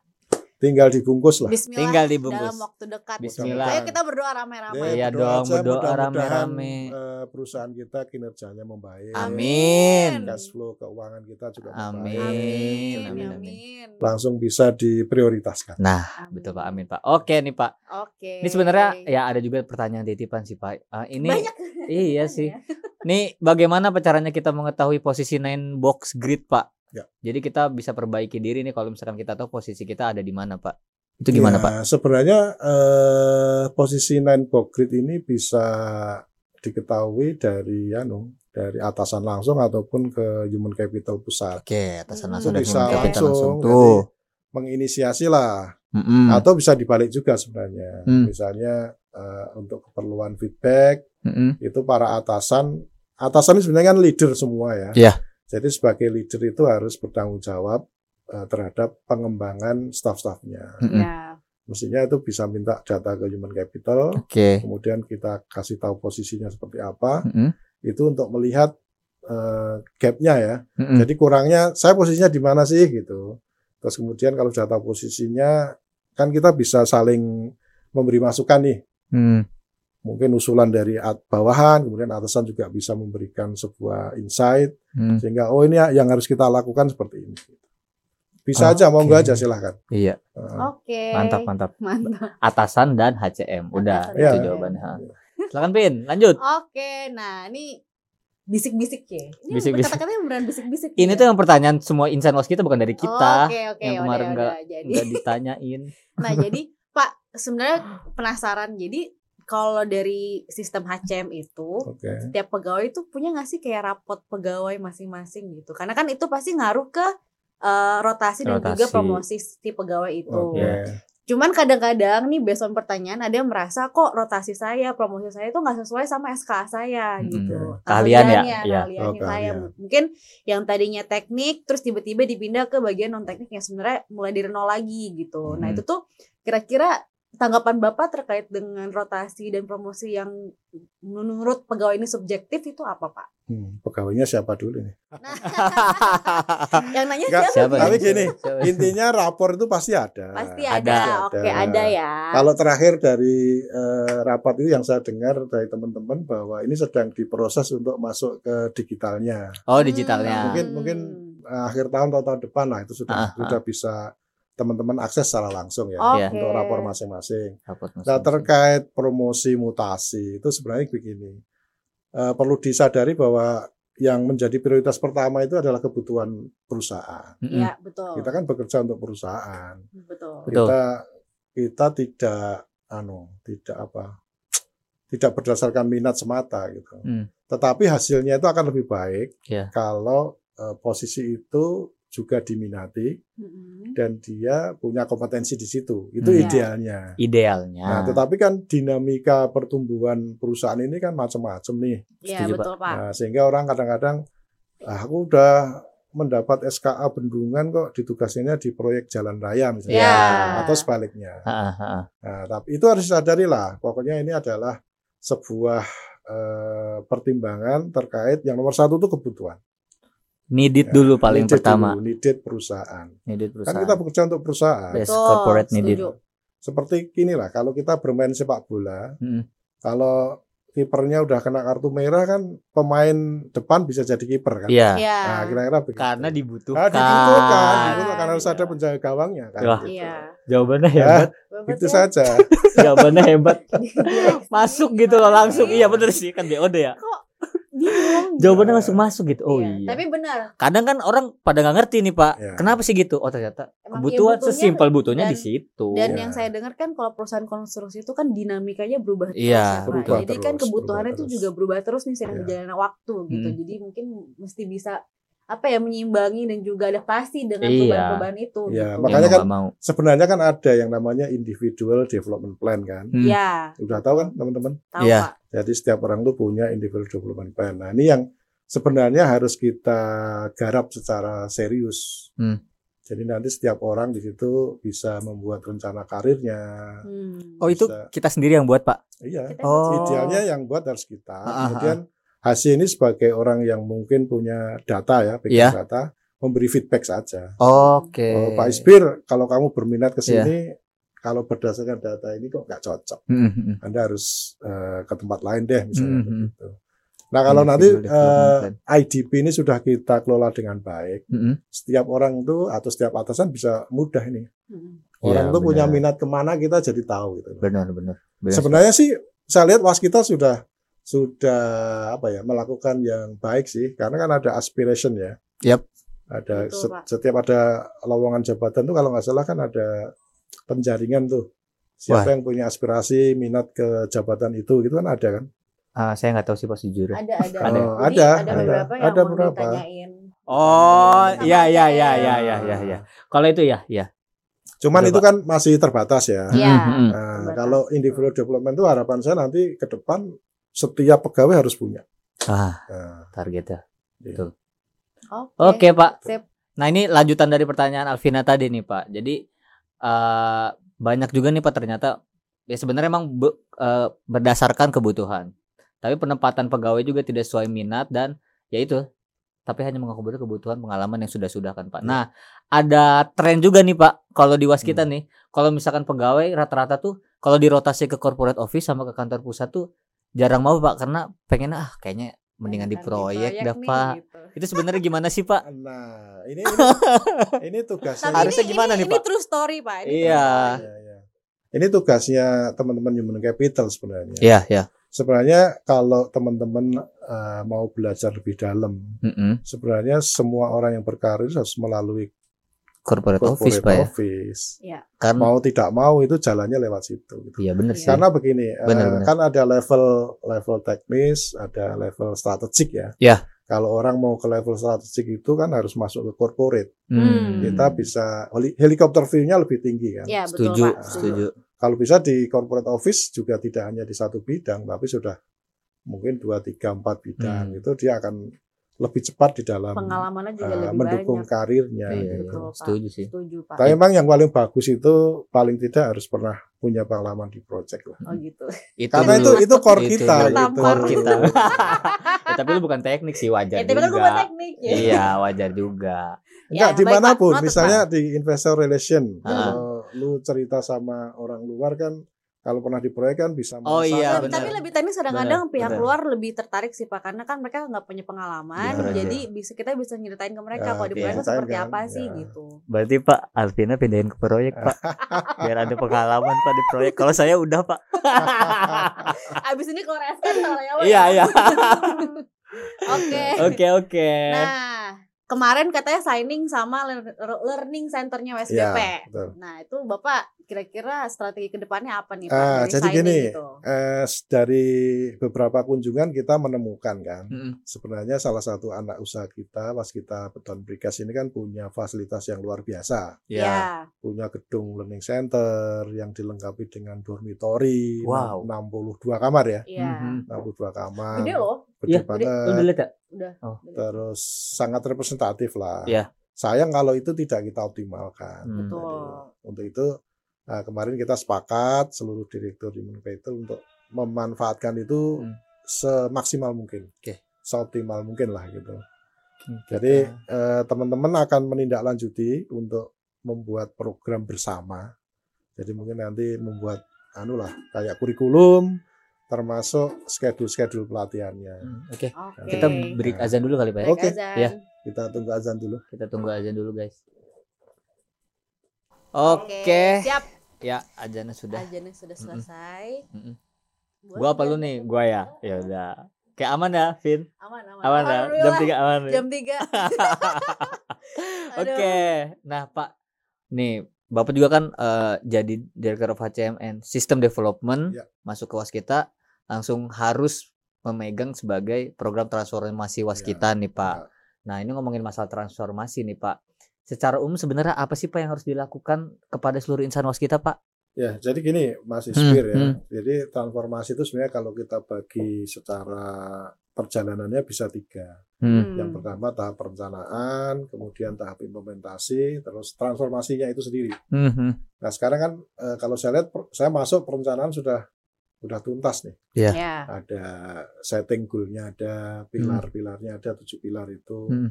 Tinggal dibungkus lah. Bismillah Tinggal dibungkus. dalam waktu dekat. Bismillah. Ayo kita berdoa rame-rame. Iya berdoa dong, berdoa rame-rame. eh, perusahaan kita kinerjanya membaik. Amin. Cash flow keuangan kita juga Amin. membaik. Amin. Amin, Amin. Langsung bisa diprioritaskan. Nah, Amin. betul Pak. Amin, Pak. Oke nih, Pak. Oke. Ini sebenarnya ya ada juga pertanyaan titipan sih, Pak. Eh, ini banyak. iya sih. Nih bagaimana caranya kita mengetahui posisi nine box grid, Pak? Ya. Jadi kita bisa perbaiki diri nih kalau misalkan kita tahu posisi kita ada di mana, Pak. Itu gimana, Ya, Pak? Sebenarnya eh, posisi nine grid ini bisa diketahui dari anu dari atasan langsung ataupun ke human capital pusat. Oke, atasan Hmm. langsung Itu dari bisa human capital langsung, langsung jadi tuh. Menginisiasi lah Mm-mm. atau bisa dibalik juga sebenarnya. Hmm. Misalnya eh, untuk keperluan feedback Mm-mm. itu para atasan atasan ini sebenarnya kan leader semua ya. Iya. Jadi sebagai leader itu harus bertanggung jawab eh, terhadap pengembangan staff-staffnya. Mm-mm. Ya. Mestinya itu bisa minta data ke human capital, Oke. kemudian kita kasih tahu posisinya seperti apa. Mm-mm. Itu untuk melihat eh, gapnya ya. Mm-mm. Jadi kurangnya saya posisinya di mana sih gitu. Terus kemudian kalau sudah tahu posisinya kan kita bisa saling memberi masukan nih. Mm. Mungkin usulan dari at- bawahan, kemudian atasan juga bisa memberikan sebuah insight Mm. sehingga oh ini yang harus kita lakukan seperti ini. Bisa Oke. aja, monggo aja silahkan. Iya, Heeh. Oke. mantap mantap. Mantap. Atasan dan HCM. Udah, Atasan itu jawabannya. Silakan Pin, lanjut. Oke, nah ini bisik-bisik ya. Ini Bisik-bisik. kata-katanya beneran bisik-bisik. Ini ya? tuh yang pertanyaan semua insan was kita bukan dari kita. Oke, oke, yang udah, kemarin udah. nggak Jadi, nggak ditanyain. nah jadi Pak sebenarnya penasaran. Jadi kalau dari sistem HCM itu Oke. setiap pegawai itu punya nggak sih kayak rapot pegawai masing-masing gitu? Karena kan itu pasti ngaruh ke eh, rotasi, dan juga Rotasi. promosi si pegawai itu. Oke. Cuman kadang-kadang nih based on pertanyaan ada yang merasa kok rotasi saya, promosi saya itu nggak sesuai sama SK saya Mm-mm. gitu. Keahlian ya? Iya. keahliannya Oh, saya. keahlian. Mungkin yang tadinya teknik terus tiba-tiba dipindah ke bagian non teknik yang sebenarnya mulai dari nol lagi gitu. Nah, Mm. itu tuh kira-kira tanggapan Bapak terkait dengan rotasi dan promosi yang menurut pegawai ini subjektif itu apa, Pak? Hmm, pegawainya siapa dulu nih? Yang nanya Enggak, siapa? Siapa Tapi ya? gini, Siapa? Intinya rapor itu pasti ada. Pasti Ada. ada. Oke, Ada. ada ya. Kalau terakhir dari eh, rapat itu yang saya dengar dari teman-teman bahwa ini sedang diproses untuk masuk ke digitalnya. Oh, Hmm. digitalnya. Mungkin- mungkin Eh, akhir tahun atau tahun depan lah itu Ah, sudah sudah bisa teman-teman akses secara langsung ya Oke. untuk rapor masing-masing. Nah terkait promosi mutasi itu sebenarnya begini, Eh, perlu disadari bahwa yang menjadi prioritas pertama itu adalah kebutuhan perusahaan. Iya, betul. Kita kan bekerja untuk perusahaan. Betul. Kita kita tidak anu tidak apa tidak berdasarkan minat semata gitu. Hmm. Tetapi hasilnya itu akan lebih baik Iya. kalau eh, posisi itu juga diminati dan dia punya kompetensi di situ. Itu Hmm. idealnya. Idealnya. Nah, tetapi kan dinamika pertumbuhan perusahaan ini kan macam-macam nih. Iya, betul, Pak. Nah, sehingga orang kadang-kadang ah, aku udah mendapat SKA bendungan kok ditugasinnya di proyek jalan raya misalnya Iya. atau sebaliknya. Ha, ha, ha. Nah, tapi itu harus disadari lah. Pokoknya ini adalah sebuah eh, pertimbangan terkait yang nomor satu itu kebutuhan. Needed Ya, dulu paling Needed pertama. dulu, needed perusahaan. Needed Kan perusahaan. kita bekerja untuk perusahaan. Yes, Betul, corporate needed. setuju. Seperti gini lah, kalau kita bermain sepak bola, Mm-mm. kalau kipernya udah kena kartu merah kan pemain depan bisa jadi kiper kan. Iya. Iya. Nah, kira-kira begitu. Karena Nah, dibutuhkan. dibutuhkan, dibutuhkan karena harus ada penjaga gawangnya kan. Gitu. Iya. Jawabannya Ya, hebat. Bapak itu tuh saja. Jawabannya hebat. Masuk gitu loh langsung. Iya bener sih kan BOD ya. Kok bingung? Jawabannya Iya. langsung masuk gitu. Oh Iya, iya. Tapi benar. Kadang kan orang pada nggak ngerti nih Pak. Iya. Kenapa sih gitu? Oh ternyata Emang kebutuhan iya, butuhnya sesimpel butuhnya dan- di situ. Dan Iya. yang saya dengar kan kalau perusahaan konstruksi itu kan dinamikanya berubah terus Iya, ya, Pak. berubah Jadi kan terus, kebutuhannya berubah itu terus. juga berubah terus nih seiring Iya. berjalannya waktu gitu. Hmm. Jadi mungkin mesti bisa apa ya menyeimbangi dan juga adaptasi dengan Iya. perubahan-perubahan itu. Iya, gitu. makanya kan mau. Sebenarnya kan ada yang namanya individual development plan kan. Hmm. Iya, Udah tahu kan teman-teman? tahu Iya. Pak. Jadi setiap orang tuh punya individual development plan. Nah, ini yang sebenarnya harus kita garap secara serius. Hmm. Jadi nanti setiap orang di situ bisa membuat rencana karirnya. Hmm. Oh itu Bisa. kita sendiri yang buat Pak. Iya. Kita Oh. Idealnya yang buat harus kita. Ah, ah, Kemudian hasil ini sebagai orang yang mungkin punya data ya, big Iya. data, memberi feedback saja. Oke. Oh, Pak Isbir, kalau kamu berminat ke Iya. sini, kalau berdasarkan data ini kok nggak cocok. Hmm, hmm, hmm. Anda harus eh, ke tempat lain deh misalnya Mhm. begitu. Nah kalau nanti Individual development eh, IDP ini sudah kita kelola dengan baik, Hmm, hmm. setiap orang tuh atau setiap atasan bisa mudah ini. Hmm. Orang Iya, tuh punya minat ke mana kita jadi tahu gitu. Benar benar. benar. Sebenarnya sih saya lihat was kita sudah sudah apa ya melakukan yang baik sih karena kan ada aspiration ya. Yap. Ada Betul, Pak. setiap ada lowongan jabatan tuh kalau nggak salah kan ada penjaringan tuh. Siapa yang punya aspirasi minat ke jabatan itu gitu kan ada kan? Ah, saya nggak tahu sih Pak sejujurnya. Ada ada. Ada. Oh, Jadi ada, ada ada. beberapa yang Ada mau beberapa. ditanyain. Oh, iya iya iya iya iya iya iya. Kalau itu ya, ya. Cuman Ada, itu kan masih terbatas ya. Hmm. Nah, terbatas. kalau individual development itu harapan saya nanti ke depan setiap pegawai harus punya. Ah, Nah, targetnya. iya. Oke, Pak. Sip. Nah, ini lanjutan dari pertanyaan Alvina tadi nih, Pak. Jadi eh banyak juga nih Pak ternyata ya sebenarnya emang be- eh, berdasarkan kebutuhan. Tapi penempatan pegawai juga tidak sesuai minat dan ya itu tapi hanya mengakomodir kebutuhan pengalaman yang sudah-sudah kan Pak. Nah, ada tren juga nih Pak kalau di Was kita nih, kalau misalkan pegawai rata-rata tuh kalau dirotasi ke corporate office sama ke kantor pusat tuh jarang mau Pak karena pengen ah kayaknya mendingan di proyek dah nih, Pak. gitu. Itu sebenarnya gimana sih Pak? Nah, ini ini, ini tugasnya. Tapi Harusnya ini, gimana ini, nih, ini Pak? true story, Pak. Ini Iya. Iya, iya. Ini tugasnya teman-teman human capital sebenarnya. Iya, ya. Sebenarnya kalau teman-teman eh, mau belajar lebih dalam, Mm-mm. sebenarnya semua orang yang berkarir harus melalui Corporate, office corporate Pak ya. office. Karena Mau tidak mau itu jalannya lewat situ. gitu. iya benar sih. Karena begini, eh, Benar, benar. kan ada level level teknis, ada level strategik ya. Ya. Kalau orang mau ke level strategik itu kan harus masuk ke corporate. Hmm. Kita bisa heli- helikopter view-nya lebih tinggi kan. Iya, betul, setuju, Pak. setuju. Kalau bisa di corporate office juga tidak hanya di satu bidang, tapi sudah mungkin dua, tiga, empat bidang Hmm. itu dia akan lebih cepat di dalam Pengalamannya juga eh, lebih mendukung banyak. karirnya. Iya, gitu. Betul, Pak. setuju sih. Setuju, Pak. Tapi memang yang paling bagus itu paling tidak harus pernah punya pengalaman di project lah. Oh gitu. Itu Karena itu dulu. itu core Itu kita dulu gitu. Tampar. core kita. Ya, tapi lu bukan teknik sih wajar Ya, tapi kan juga. teknik ya. Iya, wajar juga. Enggak, Ya, baik, di mana pun, Pak. Noted, misalnya di investor relation, Ah. kalau lu cerita sama orang luar kan, kalau pernah di proyek kan bisa Oh, merasakan. iya, Tapi- benar. tapi lebih teknis kadang-kadang pihak benar. luar lebih tertarik sih pak karena kan mereka nggak punya pengalaman Benar, jadi bisa kita bisa nyeritain ke mereka Ya, kalau di iya. proyek seperti kan, apa sih ya. gitu Berarti Pak Alvina pindahin ke proyek Pak. Biar ada pengalaman Pak di proyek. Kalau saya udah Pak. abis ini keluar SK sama ya Iya, ya? iya. oke Oke, oke. nah kemarin katanya signing sama lear- learning centernya WSBP Ya, betul. nah itu bapak kira-kira strategi ke depannya apa nih pak Ah, dari jadi signing gini, itu? eh, dari beberapa kunjungan kita menemukan kan, Mm-mm. sebenarnya salah satu anak usaha kita, pas kita beton brikas ini kan punya fasilitas yang luar biasa, Ya. ya punya gedung learning center yang dilengkapi dengan dormitory, Wow. 62 kamar ya, iya Mhm. 62 kamar, gede loh gede Iya, banget. Lu udah lihat ya? udah Oh. Gede. terus sangat representatif lah. Iya. Sayang kalau itu tidak kita optimalkan. Hmm. Jadi, betul untuk itu nah, kemarin kita sepakat seluruh direktur di Capital untuk memanfaatkan itu Hmm. semaksimal mungkin, Oke. seoptimal mungkin lah gitu. Jadi eh, teman-teman akan menindaklanjuti untuk membuat program bersama. Jadi mungkin nanti membuat anu lah kayak kurikulum termasuk schedule-schedule pelatihannya. Hmm, Oke. oke Kita break azan dulu kali Pak ya. Oke. azan. Ya. Kita tunggu azan dulu. Kita tunggu azan dulu guys. Oke. siap Ya, azannya sudah. Ajannya sudah selesai. Mm-mm. Buat Gua apa lu nih? Gua ya. Ya udah. Kayak aman ya, Vin? Aman, aman. Aman ya? Jam Alhamdulillah. 3 aman. Jam 3. Oke. Nah, Pak. Nih, Bapak juga kan eh, jadi Director of HCMN System Development Ya. masuk ke Waskita langsung harus memegang sebagai program transformasi Waskita nih, Pak. Ya. Nah, ini ngomongin masalah transformasi nih, Pak. Secara umum sebenarnya apa sih Pak yang harus dilakukan kepada seluruh insan Waskita, Pak? Ya, jadi gini Mas Hmm, Ispir ya. hmm. Jadi transformasi itu sebenarnya kalau kita bagi secara perjalanannya bisa tiga. Hmm. Yang pertama tahap perencanaan, kemudian tahap implementasi, terus transformasinya itu sendiri. Mhm. Nah sekarang kan eh, kalau saya lihat saya masuk perencanaan sudah sudah tuntas nih. Ya. Ya. Ada setting goal-nya ada, pilar-pilarnya ada tujuh pilar itu. Hmm.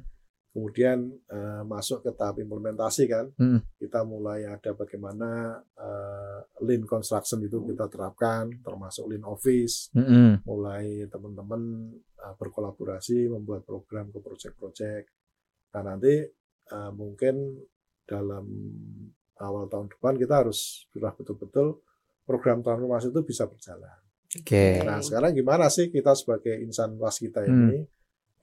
Kemudian eh, masuk ke tahap implementasi kan. Hmm. Kita mulai ada bagaimana eh, lean construction itu kita terapkan, termasuk lean office. Mhm. Mulai teman-teman eh, berkolaborasi membuat program ke project-project. Nah nanti eh, mungkin dalam awal tahun depan kita harus sudah betul-betul program transformasi itu bisa berjalan. Oke. Nah sekarang gimana sih kita sebagai insan waskita Hmm. ini?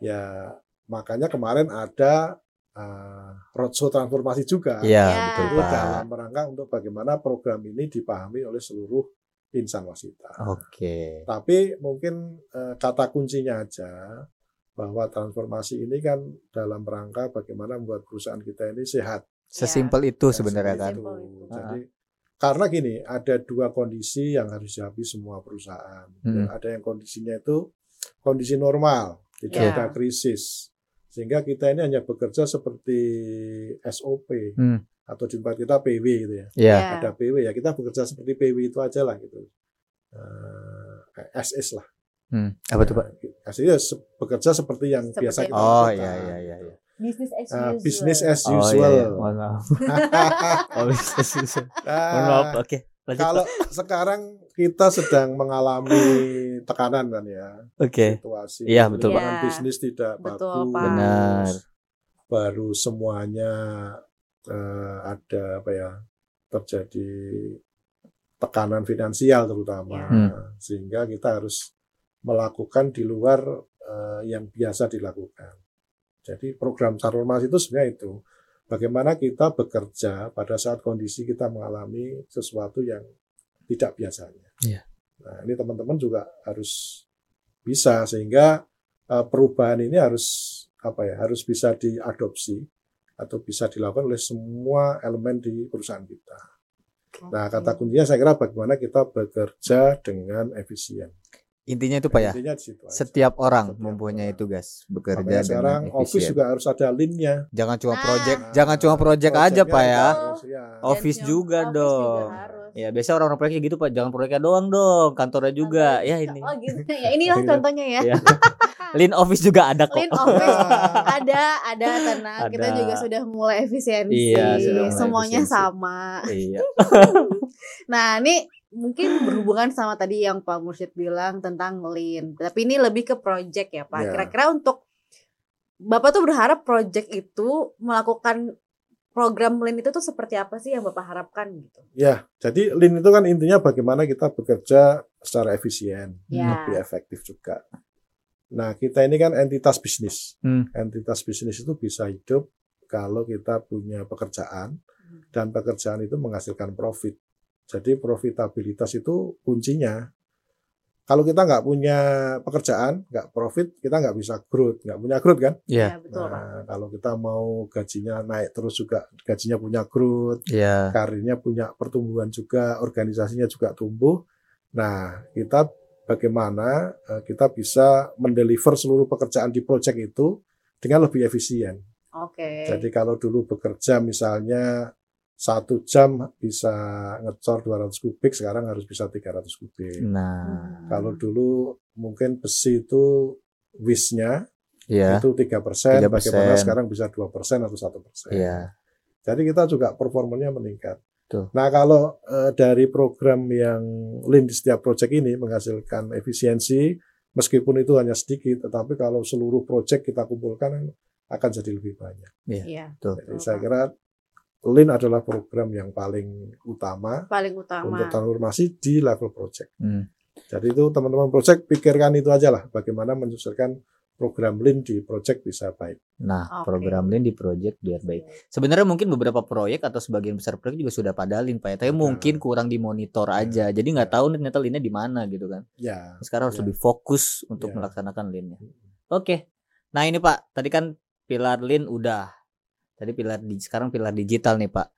Ya makanya kemarin ada uh, roadshow transformasi juga. Iya, Ya. betul, Itu Pak. dalam rangka untuk bagaimana program ini dipahami oleh seluruh insan waskita. Oke. Tapi mungkin uh, kata kuncinya aja bahwa transformasi ini kan dalam rangka bagaimana membuat perusahaan kita ini sehat. Sesimpel itu Ya, sebenarnya kan. itu. itu. Jadi karena gini, ada dua kondisi yang harus dihadapi semua perusahaan. Hmm. Yang ada yang kondisinya itu kondisi normal, tidak Ya. ada krisis. Sehingga kita ini hanya bekerja seperti SOP Hmm. atau di tempat kita PW gitu ya. Ya. Ya. Ada PW ya, kita bekerja seperti PW itu aja lah gitu. Eh, SS lah. Hmm. Apa tuh, Pak? Ya, Aslinya se- bekerja seperti yang Seperti biasa itu. kita Oh, lakukan, iya iya iya gitu. iya. Business as Ah, usual. business as Oh, iya, usual. iya. Mohon maaf. Oh, business as usual. Mohon Ah, maaf. Oke. Lanjut, Pak. Kalau sekarang kita sedang mengalami tekanan kan ya Oke. situasi Iya, betul, Pak. Iya. bisnis tidak Betul, bagus Pak. Benar. baru semuanya eh, ada apa ya terjadi tekanan finansial terutama Hmm. sehingga kita harus melakukan di luar eh, yang biasa dilakukan jadi program transformasi itu sebenarnya itu bagaimana kita bekerja pada saat kondisi kita mengalami sesuatu yang tidak biasanya. Iya. Nah, ini teman-teman juga harus bisa sehingga eh, perubahan ini harus apa ya, harus bisa diadopsi atau bisa dilakukan oleh semua elemen di perusahaan kita. Nah, kata kuncinya saya kira bagaimana kita bekerja dengan efisien. Intinya itu Pak ya. Intinya di situ aja. Setiap orang Setiap mempunyai orang. tugas bekerja Makanya sekarang dengan office efisien. juga harus ada lean-nya. Jangan cuma Nah. project, jangan cuma project aja Pak ya. harus, ya. Office Dan juga office dong. harus. Ya biasa orang-orang proyeknya gitu Pak, jangan proyeknya doang dong, kantornya juga. Kantornya Ya juga. ini. Oh gitu. Ya inilah Iya. contohnya ya. Ya. Lean office juga ada kok. Lean office ada ada karena kita juga sudah mulai efisiensi. Iya, sudah mulai Semuanya efisiensi. sama. Iya. Nah, ini mungkin berhubungan sama tadi yang Pak Mursyid bilang tentang lean. Tapi ini lebih ke project ya, Pak. Ya. Kira-kira untuk Bapak tuh berharap project itu melakukan program lean itu tuh seperti apa sih yang Bapak harapkan gitu? Ya, jadi lean itu kan intinya bagaimana kita bekerja secara efisien, Ya. lebih efektif juga. Nah, kita ini kan entitas bisnis. Hmm. Entitas bisnis itu bisa hidup kalau kita punya pekerjaan dan pekerjaan itu menghasilkan profit. Jadi profitabilitas itu kuncinya. Kalau kita nggak punya pekerjaan, nggak profit, kita nggak bisa growth, nggak punya growth kan? Iya. Ya, betul, Pak. Nah, kalau kita mau gajinya naik terus juga, gajinya punya growth, Iya. karirnya punya pertumbuhan juga, organisasinya juga tumbuh. Nah, kita bagaimana eh, kita bisa mendeliver seluruh pekerjaan di project itu dengan lebih efisien. Oke. Jadi kalau dulu bekerja misalnya satu jam bisa ngecor 200 kubik, sekarang harus bisa 300 kubik. Nah. Kalau dulu mungkin besi itu wish-nya iya. itu tiga persen, 3%. bagaimana sekarang bisa dua persen atau satu persen. Iya. Jadi kita juga performanya meningkat. Tuh. Nah kalau eh, dari program yang lean di setiap proyek ini menghasilkan efisiensi, meskipun itu hanya sedikit, tetapi kalau seluruh proyek kita kumpulkan akan jadi lebih banyak. Iya, Tuh. Jadi saya kira lean adalah program yang paling utama paling utama. untuk transformasi di level proyek. Hmm. Jadi itu teman-teman proyek pikirkan itu aja lah, bagaimana menyusulkan program lean di proyek bisa baik. Nah, Oke. program Lean di project biar baik. Sebenarnya mungkin beberapa proyek atau sebagian besar proyek juga sudah pada Lean, Pak ya. Tapi Ada. mungkin kurang dimonitor aja. Jadi nggak tahu nih ternyata Lean-nya di mana gitu kan. Ya, Sekarang harus Ya. lebih fokus untuk Ya. melaksanakan Lean-nya. Oke. Nah, ini Pak, tadi kan pilar Lean udah. Tadi pilar di sekarang pilar digital nih, Pak.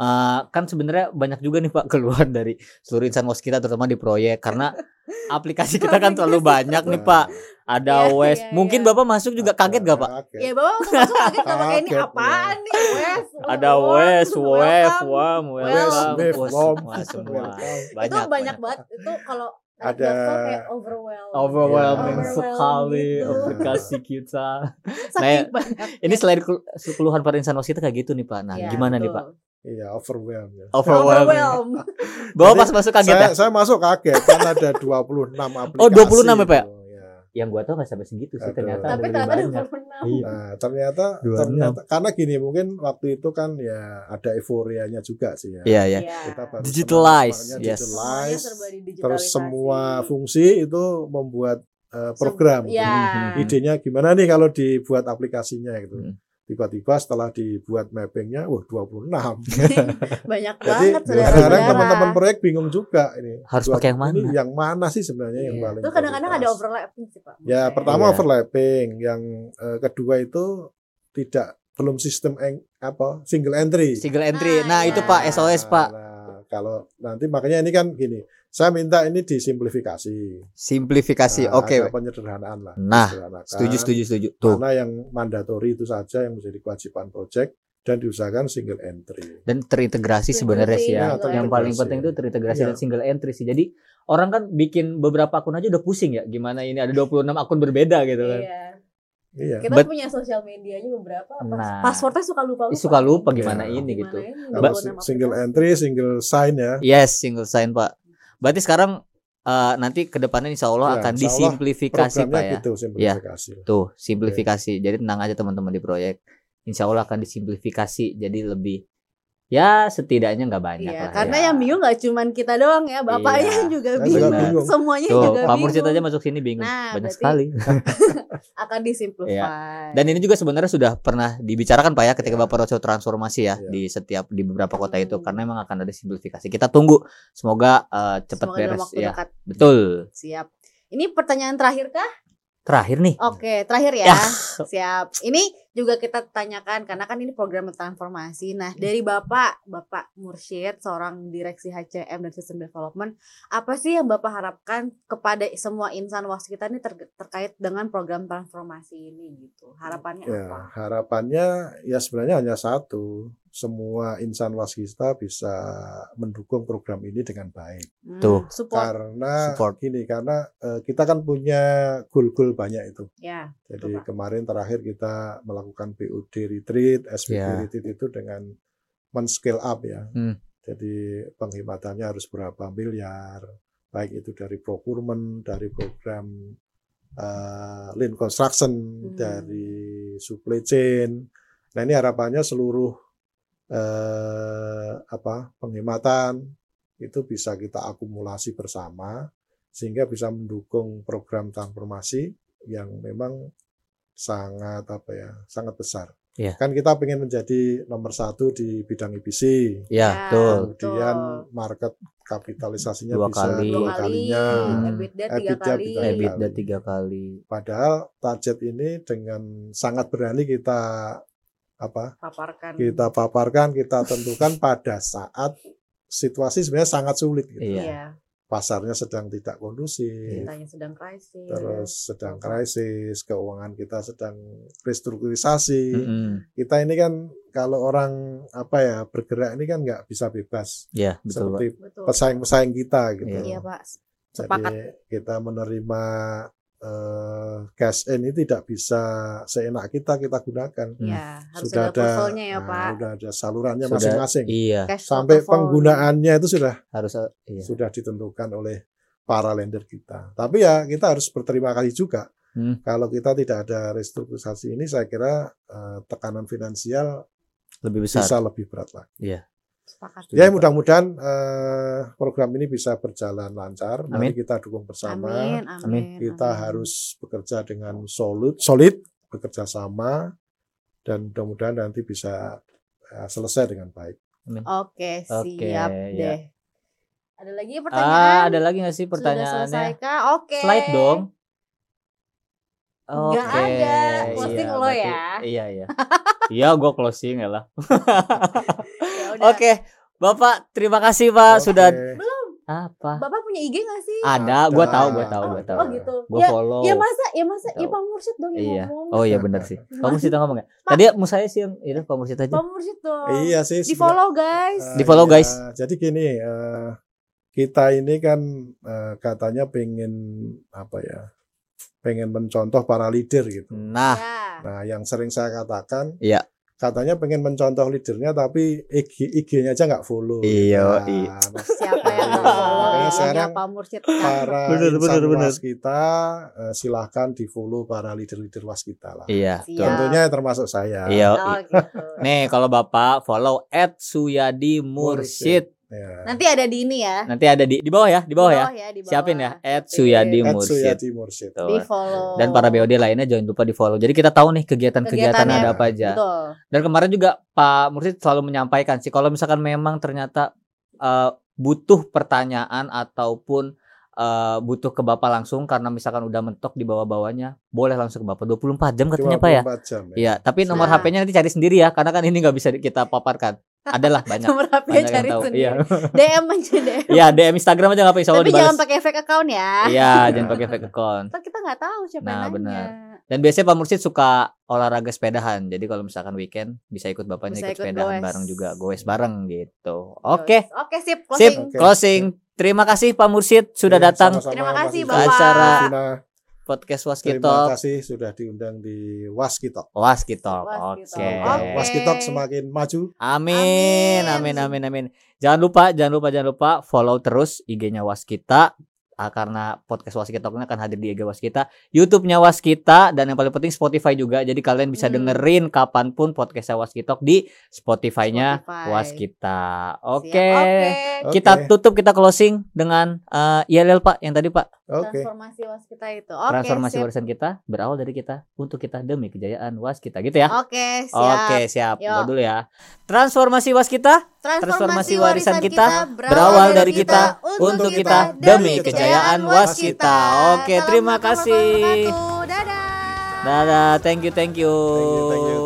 Eh, kan sebenarnya banyak juga nih Pak keluar dari seluruh insan was kita terutama di proyek karena aplikasi kita kan terlalu banyak nih Pak. Ada Iya, Wes. iya, Mungkin iya. Bapak masuk juga kaget gak Pak? Kaget. Ya bapak masuk kaget gak pakai ini apaan nih Wes Ada Wes, welcome. Wam, Wah, Wom, semua. Banyak, itu banyak banget itu kalau Ada- kayak overwhelmed Overwhelming Iya. sekali gitu. aplikasi kita. Nah, Ini selain kelu- keluhan para insan kita kayak gitu nih Pak. Nah, Ya, gimana nih betul. Pak? Iya, overwhelmed ya. Overwhelming. overwhelmed Bapak Jadi, pas masuk kaget saya, ya? saya masuk kaget kan ada 26 aplikasi. Oh, 26 ya, Pak? Ya. Yang gua tahu nggak sampai segitu sih Aduh. ternyata. tapi ternyata banyak. 26 Iya. Nah, ternyata 26. ternyata karena gini mungkin waktu itu kan ya ada euforianya juga sih ya. Iya, ya. Iya. Kita baru Digitalize, yes. Digitalize, didigitalisasi. terus semua fungsi itu membuat eh, program. ya Hmm. Idenya gimana nih kalau dibuat aplikasinya gitu. Hmm. Tiba-tiba setelah dibuat mappingnya, wah 26. banyak Jadi banget kadang-kadang saudara-saudara teman-man proyek bingung juga ini. Harus pakai yang mana? Ini yang mana sih sebenarnya yang Iya. paling itu kadang-kadang ada overlapping sih pak Ya, pertama Iya. overlapping, yang eh, kedua itu tidak belum sistem eng- apa single entry. Single entry. Nah, Nah, iya. itu Pak SOS Pak. Nah, kalau nanti makanya ini kan gini, saya minta ini disimplifikasi. Simplifikasi. Nah, Oke. ada penyederhanaan lah. Nah. Setuju, setuju, setuju. Tuh. Mana yang mandatori itu saja yang menjadi kewajiban project dan diusahakan single entry. dan terintegrasi sebenarnya sih ya. Terintegrasi, yang paling penting itu terintegrasi Iya. dan single entry sih. Jadi orang kan bikin beberapa akun aja udah pusing ya. Gimana ini ada 26 akun berbeda gitu kan. Iya. Iya. Kita But- punya sosial medianya beberapa. Pas, Nah. passwordnya suka lupa lupa. Suka lupa gimana Iya. ini gitu. Kalau si- single entry, single sign ya. Yes, single sign Pak. Berarti sekarang eh, nanti ke depannya insya Allah Ya, akan insya Allah disimplifikasi Pak ya. gitu simplifikasi. Tuh, simplifikasi. Jadi tenang aja teman-teman di proyek. Insya Allah akan disimplifikasi jadi lebih ya setidaknya nggak banyak Iya, lah karena ya. yang bingung gak cuman kita doang ya, bapaknya Iya. juga bingung. juga bingung. Semuanya Tuh, juga Pak Mursyid bingung. aja masuk sini bingung. Nah, Banyak berarti- sekali. akan disimplify. Iya. Dan ini juga sebenarnya sudah pernah dibicarakan Pak ya ketika Iya. Bapak Roco transformasi ya Iya. di setiap di beberapa kota itu Hmm. karena memang akan ada simplifikasi. Kita tunggu semoga eh, cepat Semoga dalam beres waktu ya. dekat. Betul. Siap. Ini pertanyaan terakhir kah? Terakhir nih. Oke, terakhir ya. Ya. Siap. Ini juga kita tanyakan karena kan ini program transformasi. Nah, dari Bapak, Bapak Mursyid, seorang direksi HCM dan System Development, apa sih yang Bapak harapkan kepada semua insan waskita ini ter- terkait dengan program transformasi ini gitu? Harapannya Ya, apa? harapannya ya sebenarnya hanya satu. Semua insan waskita bisa mendukung program ini dengan baik. Hmm, Tuh. support Karena Support. gini, karena eh, kita kan punya goal-goal banyak itu. ya. Jadi Betul, kemarin terakhir kita melakukan PUD retreat, SPP Ya. retreat itu dengan men-scale up ya. Hmm. Jadi penghematannya harus berapa miliar, baik itu dari procurement, dari program eh, lean construction, Hmm. dari supply chain. Nah ini harapannya seluruh eh, apa penghematan itu bisa kita akumulasi bersama sehingga bisa mendukung program transformasi yang memang sangat apa ya sangat besar. Iya. Kan kita pengen menjadi nomor satu di bidang IPC. Ya, betul. Kemudian betul. market kapitalisasinya Dua bisa kali. dua dua kali, kalinya. Hmm. EBITDA tiga EBITDA kali. tiga kali. EBITDA tiga kali. Padahal target ini dengan sangat berani kita apa? paparkan. Kita paparkan, kita tentukan pada saat situasi sebenarnya sangat sulit gitu. Iya. Iya. Pasarnya sedang tidak kondusif. Kitanya sedang krisis. Terus sedang krisis, keuangan kita sedang restrukturisasi. Mm-mm. Kita ini kan kalau orang apa ya bergerak ini kan nggak bisa bebas Iya, betul, seperti pesaing-pesaing kita gitu. Iya. Iya, Pak. Jadi Sepakat. kita menerima eh, cash in ini tidak bisa seenak kita kita gunakan. Iya, harus Sudah ada ada, ya, nah, Pak. sudah ada salurannya masing-masing. Iya, Sampai penggunaannya itu sudah harus iya. sudah ditentukan oleh para lender kita. Tapi ya kita harus berterima kasih juga. Hmm. Kalau kita tidak ada restrukturisasi ini, saya kira eh, tekanan finansial lebih besar. bisa lebih berat lagi. Sepakat. Ya mudah-mudahan eh, program ini bisa berjalan lancar. Mari Amin. kita dukung bersama. Amin, Amin. amin. Kita amin. harus bekerja dengan solid, solid, bekerja sama, dan mudah-mudahan nanti bisa eh, selesai dengan baik. Oke, siap Oke, ya. deh. Ada lagi Ah, pertanyaan? ada lagi nggak sih Sudah pertanyaannya? selesai kah? Oke. Slide dong. Nggak Oke, ada. Closing iya, lo berarti- ya. Iya, iya. Iya, gue closing ya lah. Ya. Oke, Bapak, terima kasih Pak Oke. sudah Belum. apa? Bapak punya IG gak sih? Ada, Ada. gue tahu, gue tahu, oh, gue tahu. oh gitu. Gue ya, follow. ya masa, ya masa, ya. Pak Mursyid dong yang Iya. ngomong. Oh iya benar sih. Pak Mursyid yang ngomong ya? Tadi saya sih yang itu Pak Mursyid aja. Pak Mursyid dong. Iya sih. Di follow guys. sebenarnya, Di follow, eh, guys. ya, Jadi gini, eh, kita ini kan eh, katanya pengen apa ya? Pengen mencontoh para leader gitu. Nah, Ya. Nah, yang sering saya katakan, Iya. Katanya pengen mencontoh leadernya tapi IG, IG-nya aja nggak follow. Iya, Nah, iya. nah, Siapa yang nggak follow sekarang para Bener, bener, bener. kita eh, silahkan di follow para leader-leader was kita lah. iya. Tentunya termasuk saya. Iya. Oh gitu. Nih, kalau Bapak follow @suyadi Mursyid. Ya. Nanti ada di ini ya. Nanti ada di di bawah ya, di bawah ya. di bawah. Siapin ya, Siapin. @suyadi At Mursyid. Suyadi Mursyid. Tuh. Di follow. Dan para BOD lainnya jangan lupa di follow. Jadi kita tahu nih kegiatan-kegiatan ada apa aja. Betul. Dan kemarin juga Pak Mursyid selalu menyampaikan sih kalau misalkan memang ternyata eh, butuh pertanyaan ataupun eh, butuh ke Bapak langsung karena misalkan udah mentok di bawah-bawahnya, boleh langsung ke Bapak 24 jam katanya Pak ya. 24 jam ya. Iya, tapi nomor Nah. HP-nya nanti cari sendiri ya karena kan ini nggak bisa kita paparkan. Adalah banyak. Nomor HP banyak cari yang tahu. sendiri. Iya. DM aja DM. Iya, DM Instagram aja nggak apa-apa insya Allah Tapi dibalas. jangan pakai fake account ya. Iya, jangan pakai fake account. Ntar kita nggak tahu siapa Nah, yang nanya. benar. Dan biasanya Pak Mursyid suka olahraga sepedahan. Jadi kalau misalkan weekend bisa ikut bapaknya Bisa ikut ikut sepedahan goes. bareng juga, goes bareng gitu. Oke. Oke, sip. Sip, Closing. Oke. closing. Terima kasih Pak Mursyid sudah Oke, datang sama-sama, Terima Mas kasih. Bapak. Acara Podcast Terima Waskitalk. kasih sudah diundang di. Waskitalk. Waskitalk. Oke. Oke. Waskitalk semakin maju. Amin, amin, amin, amin. Jangan lupa, jangan lupa, jangan lupa follow terus IG-nya Waskita. Ah, karena podcast Waskita ini akan hadir di IG Waskita, YouTube-nya Waskita, dan yang paling penting Spotify juga. Jadi kalian bisa Hmm. dengerin kapan pun podcastnya Waskitalk di Spotify-nya Spotify. Waskita. Siap. Oke. Oke. Kita tutup, kita closing dengan ILL Pak, yang tadi Pak. Oke. Transformasi was kita itu. Oke, Transformasi sip. warisan kita berawal dari kita, untuk kita demi kejayaan Waskita gitu ya. Oke, siap. Oke, siap. Yuk. Dulu ya. Transformasi Waskita Transformasi, warisan kita berawal dari kita untuk kita demi kejayaan waskita. Oke, terima kasih. Dadah. Dadah, thank you, thank you. Thank you, thank you.